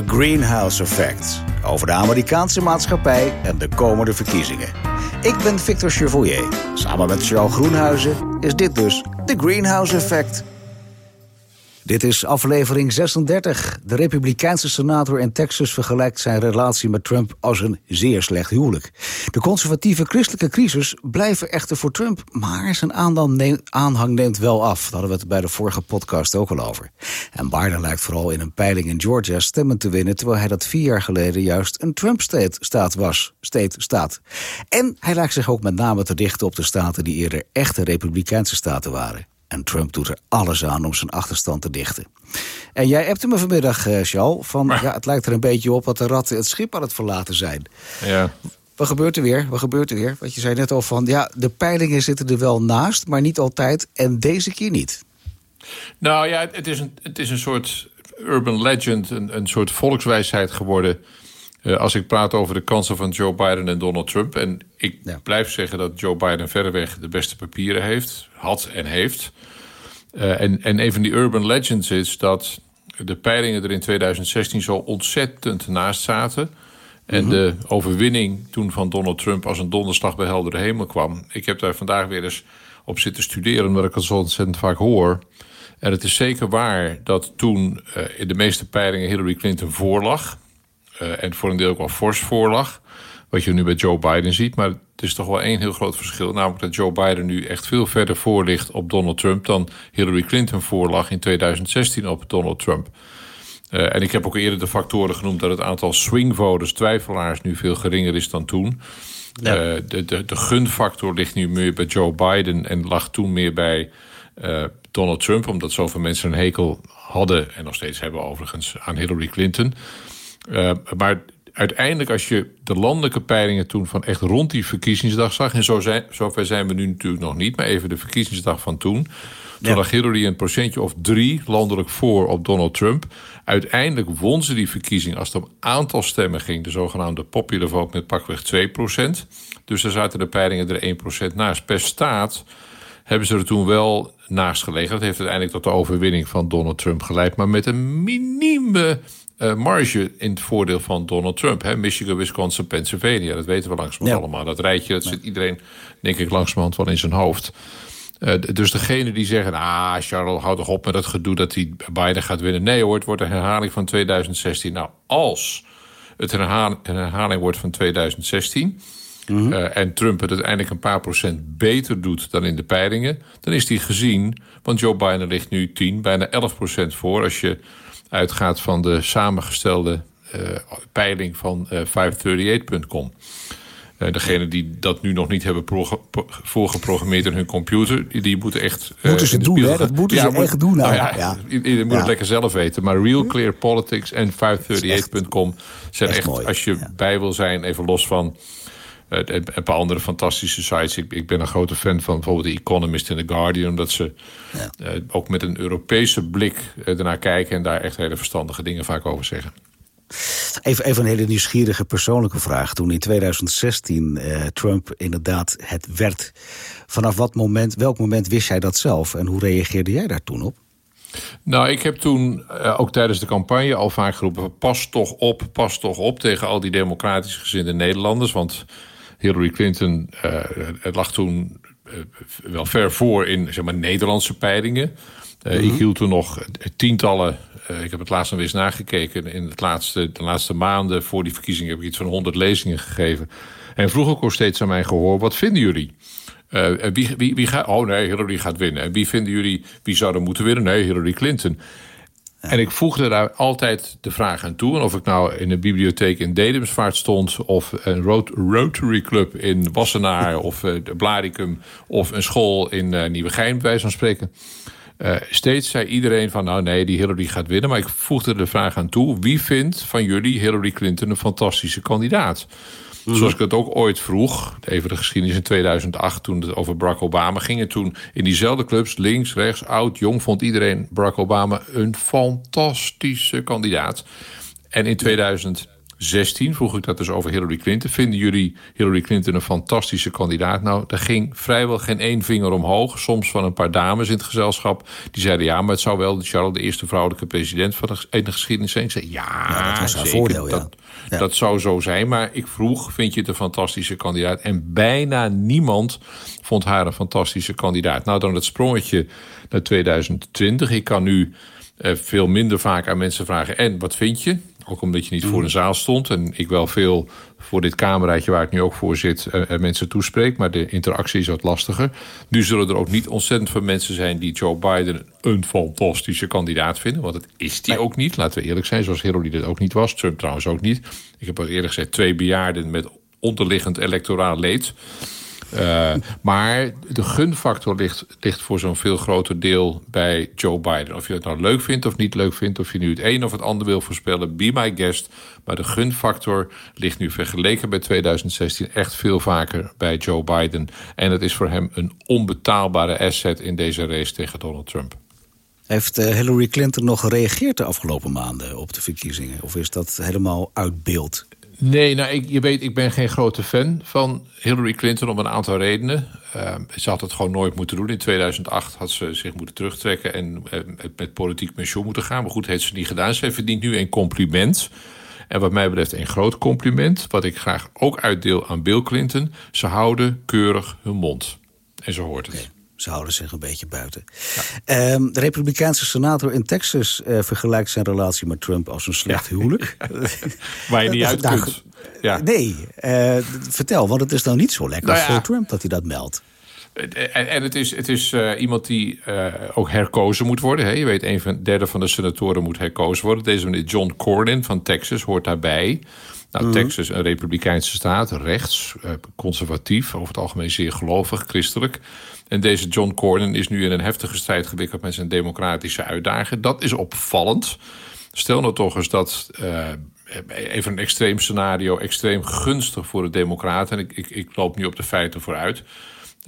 The Greenhouse Effect. Over de Amerikaanse maatschappij en de komende verkiezingen. Ik ben Victor Chevoyer. Samen met Charles Groenhuizen is dit dus The Greenhouse Effect. Dit is aflevering 36. De Republikeinse senator in Texas vergelijkt zijn relatie met Trump als een zeer slecht huwelijk. De conservatieve christelijke crisis blijven echter voor Trump, maar zijn aanhang neemt wel af. Daar hadden we het bij de vorige podcast ook al over. En Biden lijkt vooral in een peiling in Georgia stemmen te winnen, terwijl hij dat vier jaar geleden juist een Trump-staat was. State, staat. En hij lijkt zich ook met name te richten op de staten die eerder echte Republikeinse staten waren. En Trump doet er alles aan om zijn achterstand te dichten. En jij hebt me vanmiddag, uh, Charles, van ja, het lijkt er een beetje op dat de ratten het schip aan het verlaten zijn. Ja. Wat gebeurt er weer? Wat gebeurt er weer? Want je zei net al van, ja, de peilingen zitten er wel naast, maar niet altijd. En deze keer niet. Nou ja, het is een, het is een soort urban legend, een, een soort volkswijsheid geworden uh, als ik praat over de kansen van Joe Biden en Donald Trump. En ik ja. blijf zeggen dat Joe Biden verreweg de beste papieren heeft, had en heeft. Uh, en, en een van die urban legends is dat de peilingen er in 2016 zo ontzettend naast zaten. En -hmm. de overwinning toen van Donald Trump als een donderslag bij heldere hemel kwam. Ik heb daar vandaag weer eens op zitten studeren, omdat ik het zo ontzettend vaak hoor. En het is zeker waar dat toen uh, in de meeste peilingen Hillary Clinton voorlag. Uh, en voor een deel ook wel fors voorlag. Wat je nu bij Joe Biden ziet. Maar het is toch wel één heel groot verschil. Namelijk dat Joe Biden nu echt veel verder voor ligt op Donald Trump... dan Hillary Clinton voorlag in 2016 op Donald Trump. Uh, en ik heb ook eerder de factoren genoemd... dat het aantal swingvoters, twijfelaars, nu veel geringer is dan toen. Ja. Uh, de, de, de gunfactor ligt nu meer bij Joe Biden... en lag toen meer bij uh, Donald Trump... omdat zoveel mensen een hekel hadden... en nog steeds hebben overigens aan Hillary Clinton... Uh, maar uiteindelijk, als je de landelijke peilingen toen van echt rond die verkiezingsdag zag, en zo zijn, zover zijn we nu natuurlijk nog niet, maar even de verkiezingsdag van toen. Toen ja. lag Hillary een procentje of drie landelijk voor op Donald Trump. Uiteindelijk won ze die verkiezing als het om aantal stemmen ging, de zogenaamde popular vote met pakweg 2 procent. Dus daar zaten de peilingen er 1 procent naast. Per staat hebben ze er toen wel naast gelegen. Dat heeft uiteindelijk tot de overwinning van Donald Trump geleid, maar met een minieme uh, marge in het voordeel van Donald Trump. Hè? Michigan, Wisconsin, Pennsylvania. Dat weten we langzamerhand ja. allemaal. Dat rijtje, dat zit iedereen, denk ik, langzamerhand wel in zijn hoofd. Uh, dus degene die zeggen, ah, Charles, houd toch op met dat gedoe dat hij Biden gaat winnen. Nee hoor, het wordt een herhaling van 2016. Nou, als het een herhaling, een herhaling wordt van 2016... Mm -hmm. uh, en Trump het uiteindelijk een paar procent beter doet dan in de peilingen... dan is die gezien, want Joe Biden ligt nu 10, bijna 11 procent voor... als je uitgaat van de samengestelde uh, peiling van uh, 538.com. Uh, degene die dat nu nog niet hebben voorgeprogrammeerd in hun computer, die, die moeten echt. Uh, moeten ze doen, hè? Dat moeten ja, ze moet, echt doen. Nou, ja, ja. Je moet het lekker zelf weten. Maar Real Clear Politics en 538.com zijn echt, echt als je bij wil zijn, even los van een paar andere fantastische sites. Ik, ik, ben een grote fan van bijvoorbeeld The Economist en The Guardian. Omdat ze ja. uh, ook met een Europese blik uh, ernaar kijken... en daar echt hele verstandige dingen vaak over zeggen. Even, even een hele nieuwsgierige persoonlijke vraag. Toen in 2016 uh, Trump inderdaad het werd... vanaf wat moment, welk moment wist jij dat zelf? En hoe reageerde jij daar toen op? Nou, ik heb toen ook tijdens de campagne al vaak geroepen... pas toch op, pas toch op tegen al die democratisch gezinde Nederlanders. Want Hillary Clinton uh, het lag toen uh, wel ver voor in zeg maar, Nederlandse peilingen. Uh, mm -hmm. Ik hield toen nog tientallen, ik heb het laatst nog eens nagekeken... in het laatste, de laatste maanden voor die verkiezing heb ik iets van 100 lezingen gegeven. En vroeg ook al steeds aan mijn gehoor, wat vinden jullie? Uh, wie, wie, wie gaat, oh nee, Hillary gaat winnen. En wie vinden jullie, wie zou er moeten winnen? Nee, Hillary Clinton. En ik voegde daar altijd de vraag aan toe. En of ik nou in een bibliotheek in Dedemsvaart stond... of een Rotary Club in Wassenaar... of uh, Blaricum of een school in uh, Nieuwegein, bij wijze van spreken... Uh, steeds zei iedereen van, nou nee, die Hillary gaat winnen. Maar ik voegde de vraag aan toe... wie vindt van jullie Hillary Clinton een fantastische kandidaat? Mm. Zoals ik het ook ooit vroeg, even de geschiedenis in 2008... toen het over Barack Obama ging. En toen in diezelfde clubs, links, rechts, oud, jong... vond iedereen Barack Obama een fantastische kandidaat. En in 2000... 2016 vroeg ik dat dus over Hillary Clinton. Vinden jullie Hillary Clinton een fantastische kandidaat? Nou, er ging vrijwel geen één vinger omhoog. Soms van een paar dames in het gezelschap. Die zeiden ja, maar het zou wel de Charlotte de eerste vrouwelijke president van de, de geschiedenis zijn. Ik zei ja, dat was haar voordeel. Ja. Dat, dat zou zo zijn. Maar ik vroeg, vind je het een fantastische kandidaat? En bijna niemand vond haar een fantastische kandidaat. Nou, dan het sprongetje naar 2020. Ik kan nu eh, veel minder vaak aan mensen vragen: en wat vind je? Ook omdat je niet voor een zaal stond. En ik wel veel voor dit cameraatje waar ik nu ook voor zit... Uh, mensen toespreek, maar de interactie is wat lastiger. Nu zullen er ook niet ontzettend veel mensen zijn... die Joe Biden een fantastische kandidaat vinden. Want het is die ook niet, laten we eerlijk zijn. Zoals Hillary dit ook niet was. Trump trouwens ook niet. Ik heb al eerder gezegd, twee bejaarden met onderliggend electoraal leed... Uh, maar de gunfactor ligt, ligt voor zo'n veel groter deel bij Joe Biden. Of je het nou leuk vindt of niet leuk vindt, of je nu het een of het ander wil voorspellen, be my guest. Maar de gunfactor ligt nu vergeleken bij 2016 echt veel vaker bij Joe Biden. En het is voor hem een onbetaalbare asset in deze race tegen Donald Trump. Heeft eh, Hillary Clinton nog gereageerd de afgelopen maanden op de verkiezingen? Of is dat helemaal uit beeld? Nee, nou, ik, je weet, ik ben geen grote fan van Hillary Clinton om een aantal redenen. Uh, ze had het gewoon nooit moeten doen. In 2008 had ze zich moeten terugtrekken en uh, met politiek pensioen moeten gaan. Maar goed, heeft ze niet gedaan. Ze verdient nu een compliment. En wat mij betreft een groot compliment. Wat ik graag ook uitdeel aan Bill Clinton. Ze houden keurig hun mond. En zo hoort het. Ze houden zich een beetje buiten. Ehm, de Republikeinse senator in Texas uh, vergelijkt zijn relatie met Trump als een slecht huwelijk. Waar je niet uit kunt. Ja. Nee, uh, vertel, want het is nou niet zo lekker nou voor Trump dat hij dat meldt. En, en, het is, het is uh, iemand die uh, ook herkozen moet worden. Hè? Je weet, een van, derde van de senatoren moet herkozen worden. Deze meneer John Cornyn van Texas hoort daarbij. Nou, mm Texas, een republikeinse staat, rechts, uh, conservatief, over het algemeen zeer gelovig, christelijk. En deze John Cornyn is nu in een heftige strijd gewikkeld met zijn democratische uitdager. Dat is opvallend. Stel nou toch eens dat uh, even een extreem scenario, extreem gunstig voor de Democraten. En ik, ik, ik loop nu op de feiten vooruit.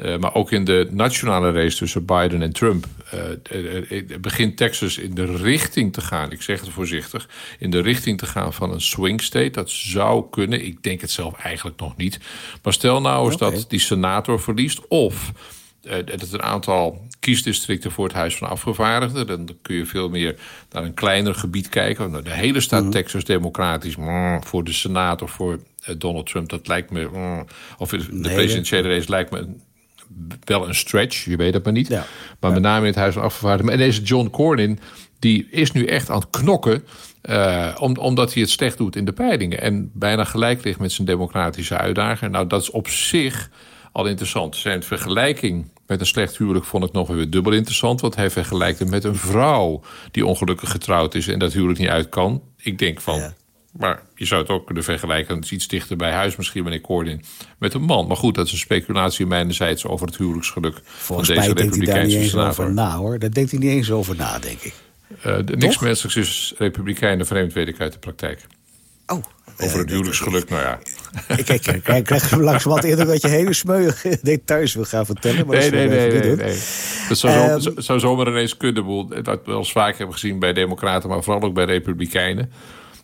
Uh, maar ook in de nationale race tussen Biden en Trump uh, begint Texas in de richting te gaan. Ik zeg het voorzichtig. In de richting te gaan van een swing state. Dat zou kunnen. Ik denk het zelf eigenlijk nog niet. Maar stel nou eens dat die senator verliest. Of dat het een aantal kiesdistricten voor het Huis van Afgevaardigden. Dan kun je veel meer naar een kleiner gebied kijken. De hele staat mhm. Texas democratisch. Mm, voor de Senaat of voor Donald Trump, dat lijkt me. Mm, of de nee, presidentiële race lijkt me wel een stretch, je weet het maar niet. Maar met name in het Huis van Afgevaardigden. En deze John Cornyn, die is nu echt aan het knokken... Uh, omdat hij het slecht doet in de peilingen. En bijna gelijk ligt met zijn democratische uitdager. Nou, dat is op zich al interessant. Zijn vergelijking met een slecht huwelijk vond ik nog weer dubbel interessant. Want hij vergelijkt hem met een vrouw die ongelukkig getrouwd is... en dat huwelijk niet uit kan. Ik denk van, maar je zou het ook kunnen vergelijken, het is iets dichter bij huis misschien, meneer Cordin, met een man. Maar goed, dat is een speculatie mijnerzijds over het huwelijksgeluk Volgens van deze mij denkt hij daar niet eens over na, hoor. Daar denkt hij niet eens over na, denk ik. Uh, niks menselijks is republikeinen vreemd, weet ik uit de praktijk. Oh, over het huwelijksgeluk, nou ja. Ik, ik, ik, ik krijg langs wat eerder dat je hele smeuïge details wil gaan vertellen. Maar nee, nee, nee, nee, nee, Dat zou, um, zou zomaar ineens kunnen. Dat we wel vaak hebben gezien bij democraten, maar vooral ook bij republikeinen.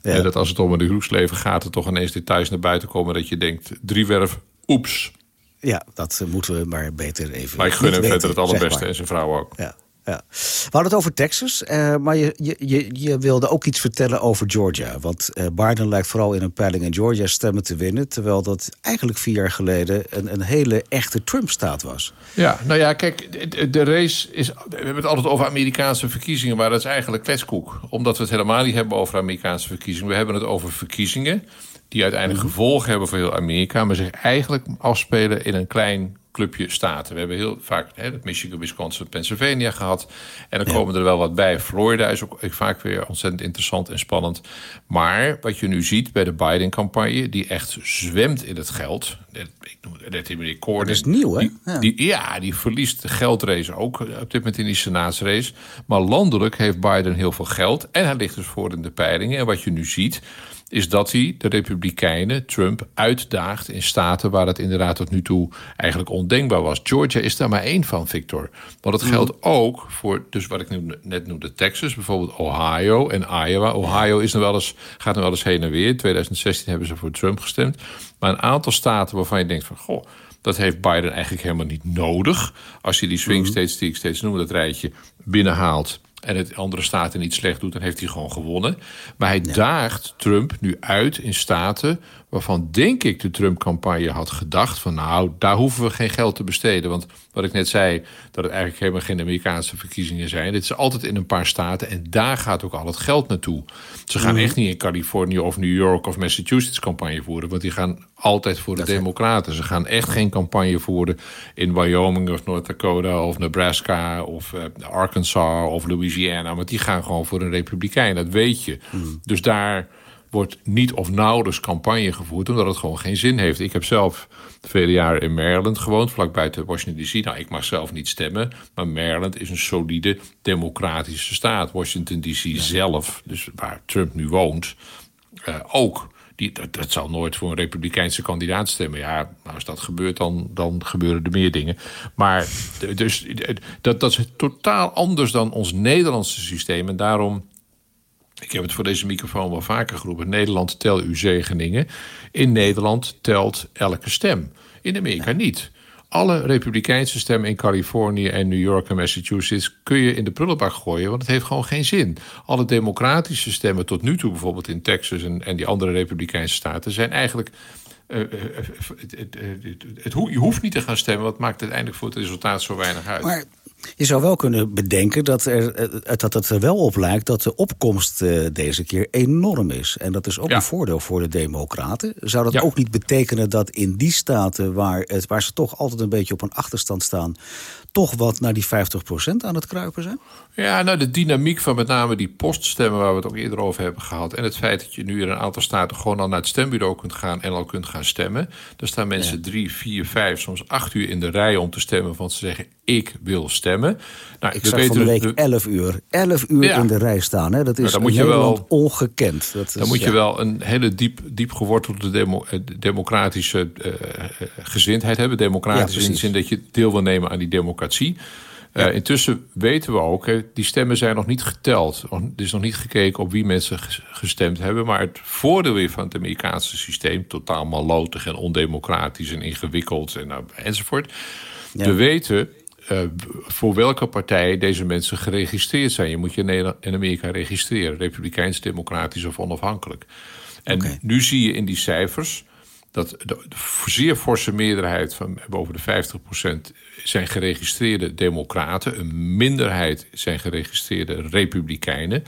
Ja. dat als het om een huwelijksleven gaat, er toch ineens details naar buiten komen dat je denkt, driewerf, oeps. Ja, dat moeten we maar beter even. Maar ik gun hem verder het allerbeste en zijn vrouw ook. Ja. Ja. We hadden het over Texas, uh, maar je, je, je wilde ook iets vertellen over Georgia. Want uh, Biden lijkt vooral in een peiling in Georgia stemmen te winnen... terwijl dat eigenlijk vier jaar geleden een, een hele echte Trump-staat was. Ja, nou ja, kijk, de, de, race is... We hebben het altijd over Amerikaanse verkiezingen... maar dat is eigenlijk kletskoek. Omdat we het helemaal niet hebben over Amerikaanse verkiezingen. We hebben het over verkiezingen die uiteindelijk mhm. gevolgen hebben voor heel Amerika... maar zich eigenlijk afspelen in een klein clubje staten. We hebben heel vaak hè, Michigan, Wisconsin, Pennsylvania gehad. En dan komen er wel wat bij. Florida is ook vaak weer ontzettend interessant en spannend. Maar wat je nu ziet bij de Biden-campagne, die echt zwemt in het geld. Ik noem het meneer Corden. Dat is nieuw, hè? Ja. Die, ja, die verliest de geldrace ook op dit moment in die senaatsrace. Maar landelijk heeft Biden heel veel geld. En hij ligt dus voor in de peilingen. En wat je nu ziet is dat hij de Republikeinen, Trump, uitdaagt in staten waar het inderdaad tot nu toe eigenlijk ondenkbaar was. Georgia is daar maar één van, Victor. Want het geldt ook voor, dus wat ik nu net noemde, Texas, bijvoorbeeld Ohio en Iowa. Ohio is nog wel eens, gaat nog wel eens heen en weer. In 2016 hebben ze voor Trump gestemd. Maar een aantal staten waarvan je denkt van, goh, dat heeft Biden eigenlijk helemaal niet nodig. Als je die swing mhm. states die ik steeds noem, dat rijtje binnenhaalt en het andere staten niet slecht doet, dan heeft hij gewoon gewonnen. Maar hij daagt Trump nu uit in staten waarvan denk ik de Trump-campagne had gedacht van nou, daar hoeven we geen geld te besteden. Want wat ik net zei, dat het eigenlijk helemaal geen Amerikaanse verkiezingen zijn. Dit is altijd in een paar staten en daar gaat ook al het geld naartoe. Ze gaan mhm. echt niet in Californië of New York of Massachusetts campagne voeren, want die gaan altijd voor de Democraten. Ze gaan echt geen campagne voeren in Wyoming of North Dakota of Nebraska of uh, Arkansas of Louisiana, want die gaan gewoon voor een Republikein. Dat weet je. Mhm. Dus daar wordt niet of nauwelijks campagne gevoerd... omdat het gewoon geen zin heeft. Ik heb zelf vele jaren in Maryland gewoond, vlak buiten Washington D.C. Nou, ik mag zelf niet stemmen, maar Maryland is een solide democratische staat. Washington D.C. zelf, dus waar Trump nu woont, uh, ook... Die, dat, dat, zal nooit voor een republikeinse kandidaat stemmen. Ja, nou, als dat gebeurt, dan, dan gebeuren er meer dingen. Maar dus, dat, dat is totaal anders dan ons Nederlandse systeem. En daarom ik heb het voor deze microfoon wel vaker geroepen. Nederland tel uw zegeningen. In Nederland telt elke stem. In Amerika niet. Alle republikeinse stemmen in Californië en New York en Massachusetts kun je in de prullenbak gooien, want het heeft gewoon geen zin. Alle democratische stemmen tot nu toe, bijvoorbeeld in Texas en, en die andere republikeinse staten, zijn eigenlijk. Uh, uh, het, je hoeft niet te gaan stemmen, wat maakt uiteindelijk voor het resultaat zo weinig uit. Maar je zou wel kunnen bedenken dat, er, eh, dat het er wel op lijkt... dat de opkomst uh, deze keer enorm is. En dat is ook een voordeel voor de democraten. Zou dat ook niet betekenen dat in die staten... Waar, het, waar ze toch altijd een beetje op een achterstand staan... toch wat naar die 50% aan het kruipen zijn? Ja, nou de dynamiek van met name die poststemmen... waar we het ook eerder over hebben gehad... en het feit dat je nu in een aantal staten... gewoon al naar het stembureau kunt gaan en al kunt gaan stemmen. Er staan mensen drie, vier, vijf, soms acht uur in de rij om te stemmen... want ze zeggen, ik wil stemmen. Nou, ik zag van de week 11 uur. 11 uur in de rij staan. Hè? Dat is nou, in wel, ongekend. Dat dan moet je wel een hele diep, diep gewortelde demo, eh, democratische uh, gezindheid hebben. Democratisch in de zin dat je deel wil nemen aan die democratie. Uh, intussen weten we ook, hè, die stemmen zijn nog niet geteld. Er is nog niet gekeken op wie mensen gestemd hebben. Maar het voordeel weer van het Amerikaanse systeem... totaal malotig en ondemocratisch en ingewikkeld en, enzovoort... We weten uh, voor welke partij deze mensen geregistreerd zijn. Je moet je in Amerika registreren, republikeins, democratisch of onafhankelijk. En nu zie je in die cijfers dat de, zeer forse meerderheid van boven de 50% zijn geregistreerde democraten, een minderheid zijn geregistreerde republikeinen.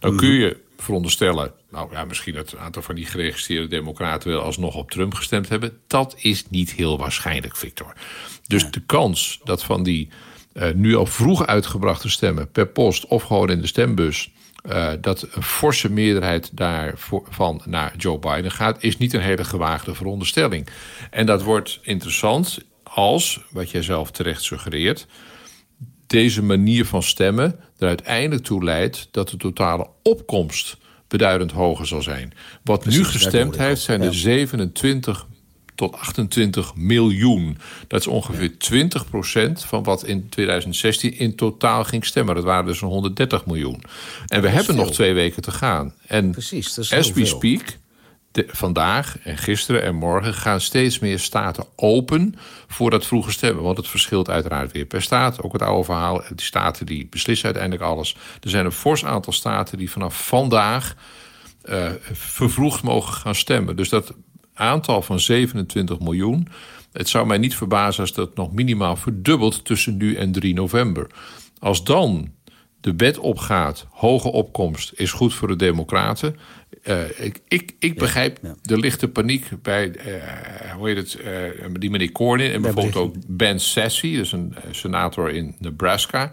Dan kun je veronderstellen, nou ja, misschien dat een aantal van die geregistreerde democraten wel alsnog op Trump gestemd hebben. Dat is niet heel waarschijnlijk, Victor. Dus de kans dat van die uh, nu al vroeg uitgebrachte stemmen per post of gewoon in de stembus. Uh, dat een forse meerderheid daarvan naar Joe Biden gaat, is niet een hele gewaagde veronderstelling. En dat wordt interessant als, wat jij zelf terecht suggereert, deze manier van stemmen er uiteindelijk toe leidt dat de totale opkomst beduidend hoger zal zijn. Wat nu gestemd heeft, zijn er 27 tot 28 miljoen. Dat is ongeveer 20% van wat in 2016 in totaal ging stemmen. Dat waren dus een 130 miljoen. En we hebben nog twee weken te gaan. En Precies, as we speak, vandaag en gisteren en morgen gaan steeds meer staten open voor dat vroege stemmen. Want het verschilt uiteraard weer per staat. Ook het oude verhaal, die staten die beslissen uiteindelijk alles. Er zijn een fors aantal staten die vanaf vandaag uh, vervroegd mogen gaan stemmen. Dus dat aantal van 27 miljoen. Het zou mij niet verbazen als dat nog minimaal verdubbelt tussen nu en 3 november. Als dan de wet opgaat, hoge opkomst is goed voor de Democraten. Uh, ik, ik, ik begrijp de lichte paniek bij uh, hoe heet het, uh, die meneer Cornyn en bijvoorbeeld ook Ben Sassy, dus een senator in Nebraska.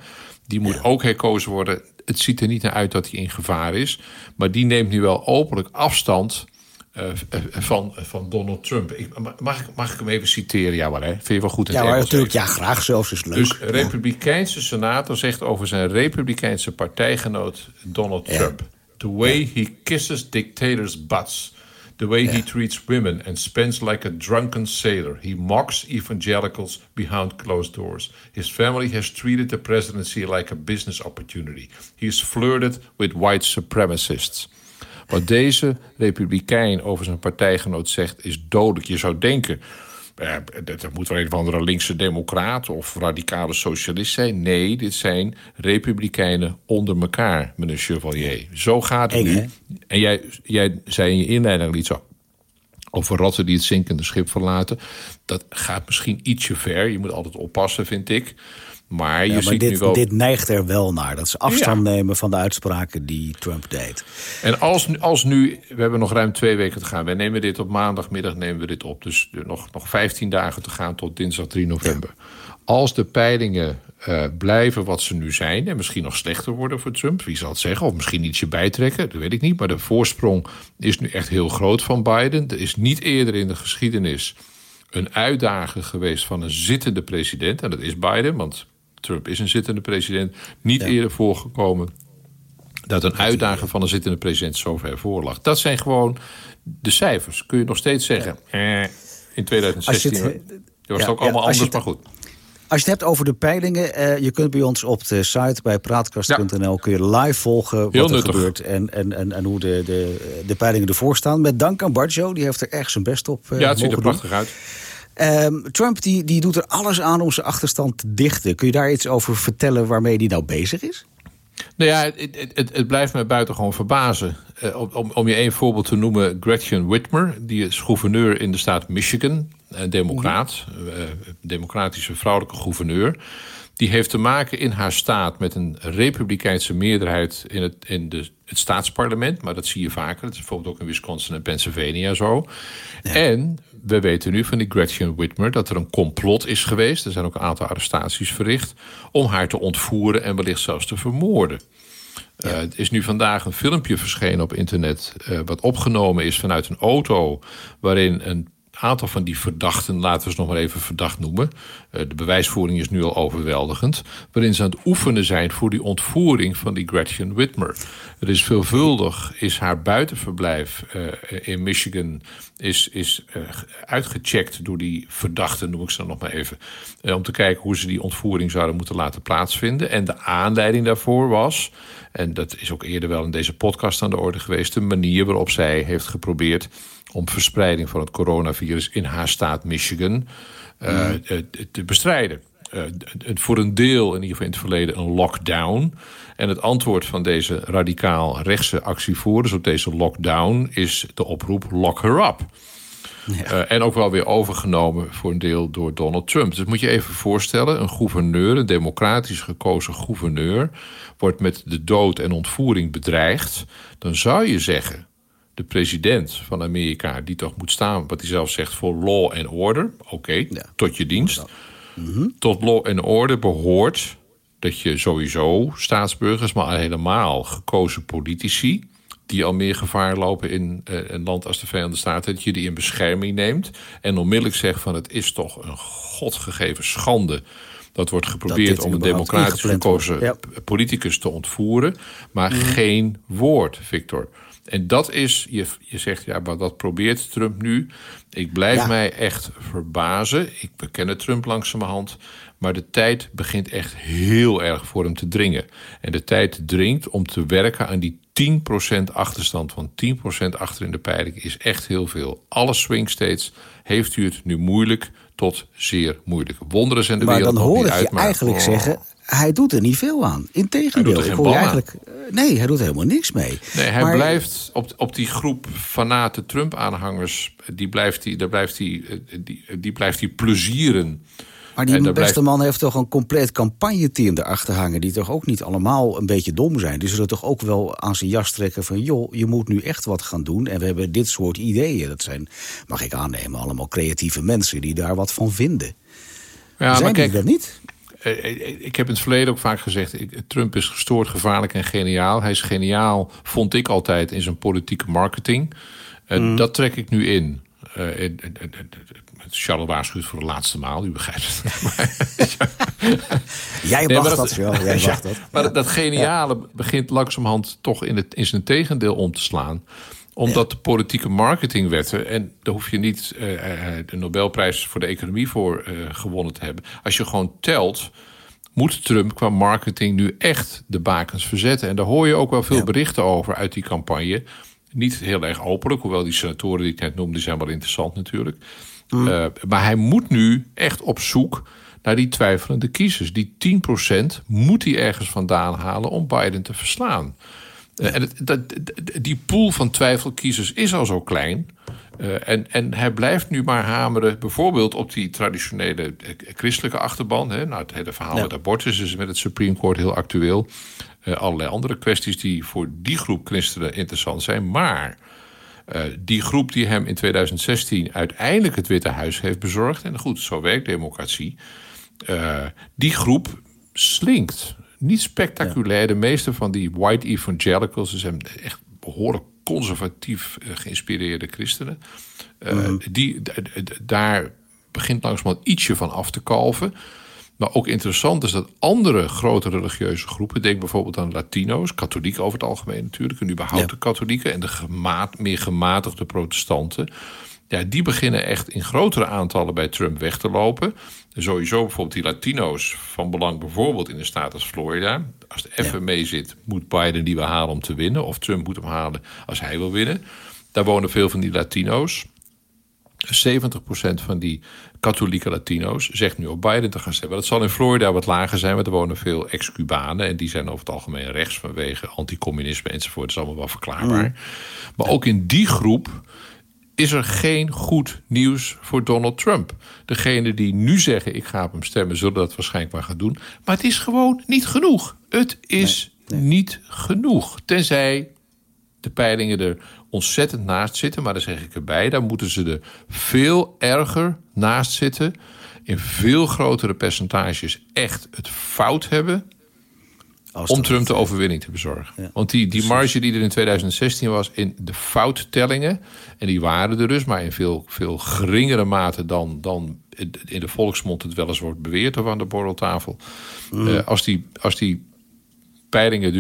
Die moet ook herkozen worden. Het ziet er niet naar uit dat hij in gevaar is. Maar die neemt nu wel openlijk afstand van, van Donald Trump. Ik, mag, ik, mag ik hem even citeren? Ja, maar hè? Vind je wel goed in ja, maar natuurlijk, ja, graag zelfs is leuk. Dus Republikeinse senator zegt over zijn Republikeinse partijgenoot Donald Trump. The way he kisses dictators' butts. The way he treats women and spends like a drunken sailor. He mocks evangelicals behind closed doors. His family has treated the presidency like a business opportunity. He has flirted with white supremacists. Wat deze republikein over zijn partijgenoot zegt is dodelijk. Je zou denken, dat moet wel een of andere linkse democraat of radicale socialist zijn. Nee, dit zijn republikeinen onder elkaar, meneer Chevalier. Zo gaat het nu. En jij, jij zei in je inleiding iets over ratten die het zinkende schip verlaten. Dat gaat misschien ietsje ver. Je moet altijd oppassen, vind ik. Maar je ziet dit, nu wel... dit neigt er wel naar. Dat ze afstand nemen van de uitspraken die Trump deed. En als, als nu, we hebben nog ruim twee weken te gaan. Wij nemen dit op maandagmiddag nemen we dit op. Dus nog, nog 15 dagen te gaan tot dinsdag 3 november. Als de peilingen uh, blijven wat ze nu zijn... en misschien nog slechter worden voor Trump, wie zal het zeggen? Of misschien ietsje bijtrekken, dat weet ik niet. Maar de voorsprong is nu echt heel groot van Biden. Er is niet eerder in de geschiedenis een uitdager geweest van een zittende president. En dat is Biden, want Trump is een zittende president. Niet eerder voorgekomen dat een uitdager van een zittende president zo ver voor lag. Dat zijn gewoon de cijfers. Kun je nog steeds zeggen. Eh, in 2016 het, was het ook allemaal anders, maar goed. Als je het hebt over de peilingen, uh, je kunt bij ons op de site bij praatkast.nl kun je live volgen wat er gebeurt en, en, en, en hoe de, de, de peilingen ervoor staan. Met dank aan Barjo, die heeft er erg zijn best op. Uh, ja, het ziet er prachtig uit. Um, Trump die, die doet er alles aan om zijn achterstand te dichten. Kun je daar iets over vertellen waarmee hij nou bezig is? Nou ja, het, het, het blijft me buitengewoon verbazen. Uh, om, om je één voorbeeld te noemen, Gretchen Whitmer, die is gouverneur in de staat Michigan, een democraat, uh, democratische vrouwelijke gouverneur. Die heeft te maken in haar staat met een republikeinse meerderheid in het, in de, het staatsparlement. Maar dat zie je vaker. Dat is bijvoorbeeld ook in Wisconsin en Pennsylvania zo. Ja. En we weten nu van die Gretchen Whitmer dat er een complot is geweest. Er zijn ook een aantal arrestaties verricht. om haar te ontvoeren en wellicht zelfs te vermoorden. Ja. Uh, het is nu vandaag een filmpje verschenen op internet. Uh, wat opgenomen is vanuit een auto. waarin een aantal van die verdachten, laten we ze nog maar even verdacht noemen. Uh, de bewijsvoering is nu al overweldigend. Waarin ze aan het oefenen zijn voor die ontvoering van die Gretchen Whitmer. Er is veelvuldig, is haar buitenverblijf uh, in Michigan is, is uh, uitgecheckt door die verdachten, noem ik ze dan nog maar even. om te kijken hoe ze die ontvoering zouden moeten laten plaatsvinden. En de aanleiding daarvoor was, en dat is ook eerder wel in deze podcast aan de orde geweest, de manier waarop zij heeft geprobeerd om verspreiding van het coronavirus in haar staat Michigan uh, mm. te bestrijden. Uh, voor een deel, in ieder geval in het verleden, een lockdown. En het antwoord van deze radicaal rechtse actievoerders op deze lockdown is de oproep lock her up. Ja. Uh, en ook wel weer overgenomen voor een deel door Donald Trump. Dus moet je even voorstellen: een gouverneur, een democratisch gekozen gouverneur, wordt met de dood en ontvoering bedreigd. Dan zou je zeggen: de president van Amerika, die toch moet staan, wat hij zelf zegt, voor law and order. Oké, okay, ja. tot je dienst. Mm -hmm. Tot law and order behoort dat je sowieso staatsburgers, maar helemaal gekozen politici, die al meer gevaar lopen in uh, een land als de Verenigde Staten, dat je die in bescherming neemt en onmiddellijk zegt van het is toch een godgegeven schande dat wordt geprobeerd dat om een democratisch gekozen ja. politicus te ontvoeren. Maar mm. geen woord, Victor. En dat is, je, je zegt, ja, maar dat probeert Trump nu. Ik blijf ja. mij echt verbazen. Ik beken Trump langzamerhand. Maar de tijd begint echt heel erg voor hem te dringen. En de tijd dringt om te werken aan die 10% achterstand. Want 10% achter in de peiling is echt heel veel. Alle swing states heeft u het nu moeilijk tot zeer moeilijk. Wonderen zijn de maar wereld dan hoor ik je eigenlijk oh. zeggen hij doet er niet veel aan. Integendeel, ik hoor eigenlijk. Nee, hij doet helemaal niks mee. Nee, hij maar, blijft op, op die groep fanate Trump-aanhangers. Die blijft hij, daar blijft hij, die, die blijft hij plezieren. Maar die beste blijft... man heeft toch een compleet campagneteam erachter hangen... die toch ook niet allemaal een beetje dom zijn. Die zullen toch ook wel aan zijn jas trekken van... joh, je moet nu echt wat gaan doen en we hebben dit soort ideeën. Dat zijn, mag ik aannemen, allemaal creatieve mensen... die daar wat van vinden. Ja, zijn maar kijk, die dat niet? Ik heb in het verleden ook vaak gezegd... Trump is gestoord, gevaarlijk en geniaal. Hij is geniaal, vond ik altijd, in zijn politieke marketing. Mm. Dat trek ik nu in. Charles waarschuwt voor de laatste maal, u begrijpt het. Jij nee, wacht dat, wel. Jij wacht dat. Maar dat geniale begint langzamerhand toch in, het, in zijn tegendeel om te slaan omdat de politieke marketingwetten, en daar hoef je niet uh, de Nobelprijs voor de economie voor uh, gewonnen te hebben. Als je gewoon telt, moet Trump qua marketing nu echt de bakens verzetten. En daar hoor je ook wel veel berichten over uit die campagne. Niet heel erg openlijk, hoewel die senatoren die ik net noemde, zijn wel interessant natuurlijk. Mm. Uh, maar hij moet nu echt op zoek naar die twijfelende kiezers. Die 10% moet hij ergens vandaan halen om Biden te verslaan. Uh, en het, dat, die pool van twijfelkiezers is al zo klein. Uh, en, en hij blijft nu maar hameren, bijvoorbeeld op die traditionele eh, christelijke achterban. Hè. Nou, het hele verhaal ja. met abortus is met het Supreme Court heel actueel. Uh, allerlei andere kwesties die voor die groep christenen interessant zijn. Maar uh, die groep die hem in 2016 uiteindelijk het Witte Huis heeft bezorgd. En goed, zo werkt democratie. die groep slinkt. Niet spectaculair. De meeste van die white evangelicals zijn echt behoorlijk conservatief eh, geïnspireerde christenen. Uh, die, daar begint langzamerhand ietsje van af te kalven. Maar ook interessant is dat andere grote religieuze groepen, denk bijvoorbeeld aan Latino's, katholieken over het algemeen natuurlijk, en überhaupt de katholieken en de gemaat, meer gematigde protestanten, ja, die beginnen echt in grotere aantallen bij Trump weg te lopen. sowieso bijvoorbeeld die Latino's van belang, bijvoorbeeld in de staat als Florida. Als het even mee zit, moet Biden die wel halen om te winnen. Of Trump moet hem halen als hij wil winnen. Daar wonen veel van die Latino's. 70% van die katholieke Latino's zegt nu op Biden te gaan stemmen. Dat zal in Florida wat lager zijn, want er wonen veel ex-Cubanen. En die zijn over het algemeen rechts vanwege anticommunisme enzovoort. Dat is allemaal wel verklaarbaar. Mm. Maar ook in die groep is er geen goed nieuws voor Donald Trump. Degene die nu zeggen ik ga op hem stemmen, zullen dat waarschijnlijk maar gaan doen. Maar het is gewoon niet genoeg. Het is niet genoeg. Tenzij de peilingen er ontzettend naast zitten. Maar dan zeg ik erbij, dan moeten ze er veel erger naast zitten. In veel grotere percentages echt het fout hebben om Trump de overwinning te bezorgen. Want die, die marge die er in 2016 was in de fouttellingen... en die waren er dus, maar in veel, veel geringere mate... dan, dan in de volksmond het wel eens wordt beweerd of aan de borreltafel. Mm. Uh, als, die, als die peilingen er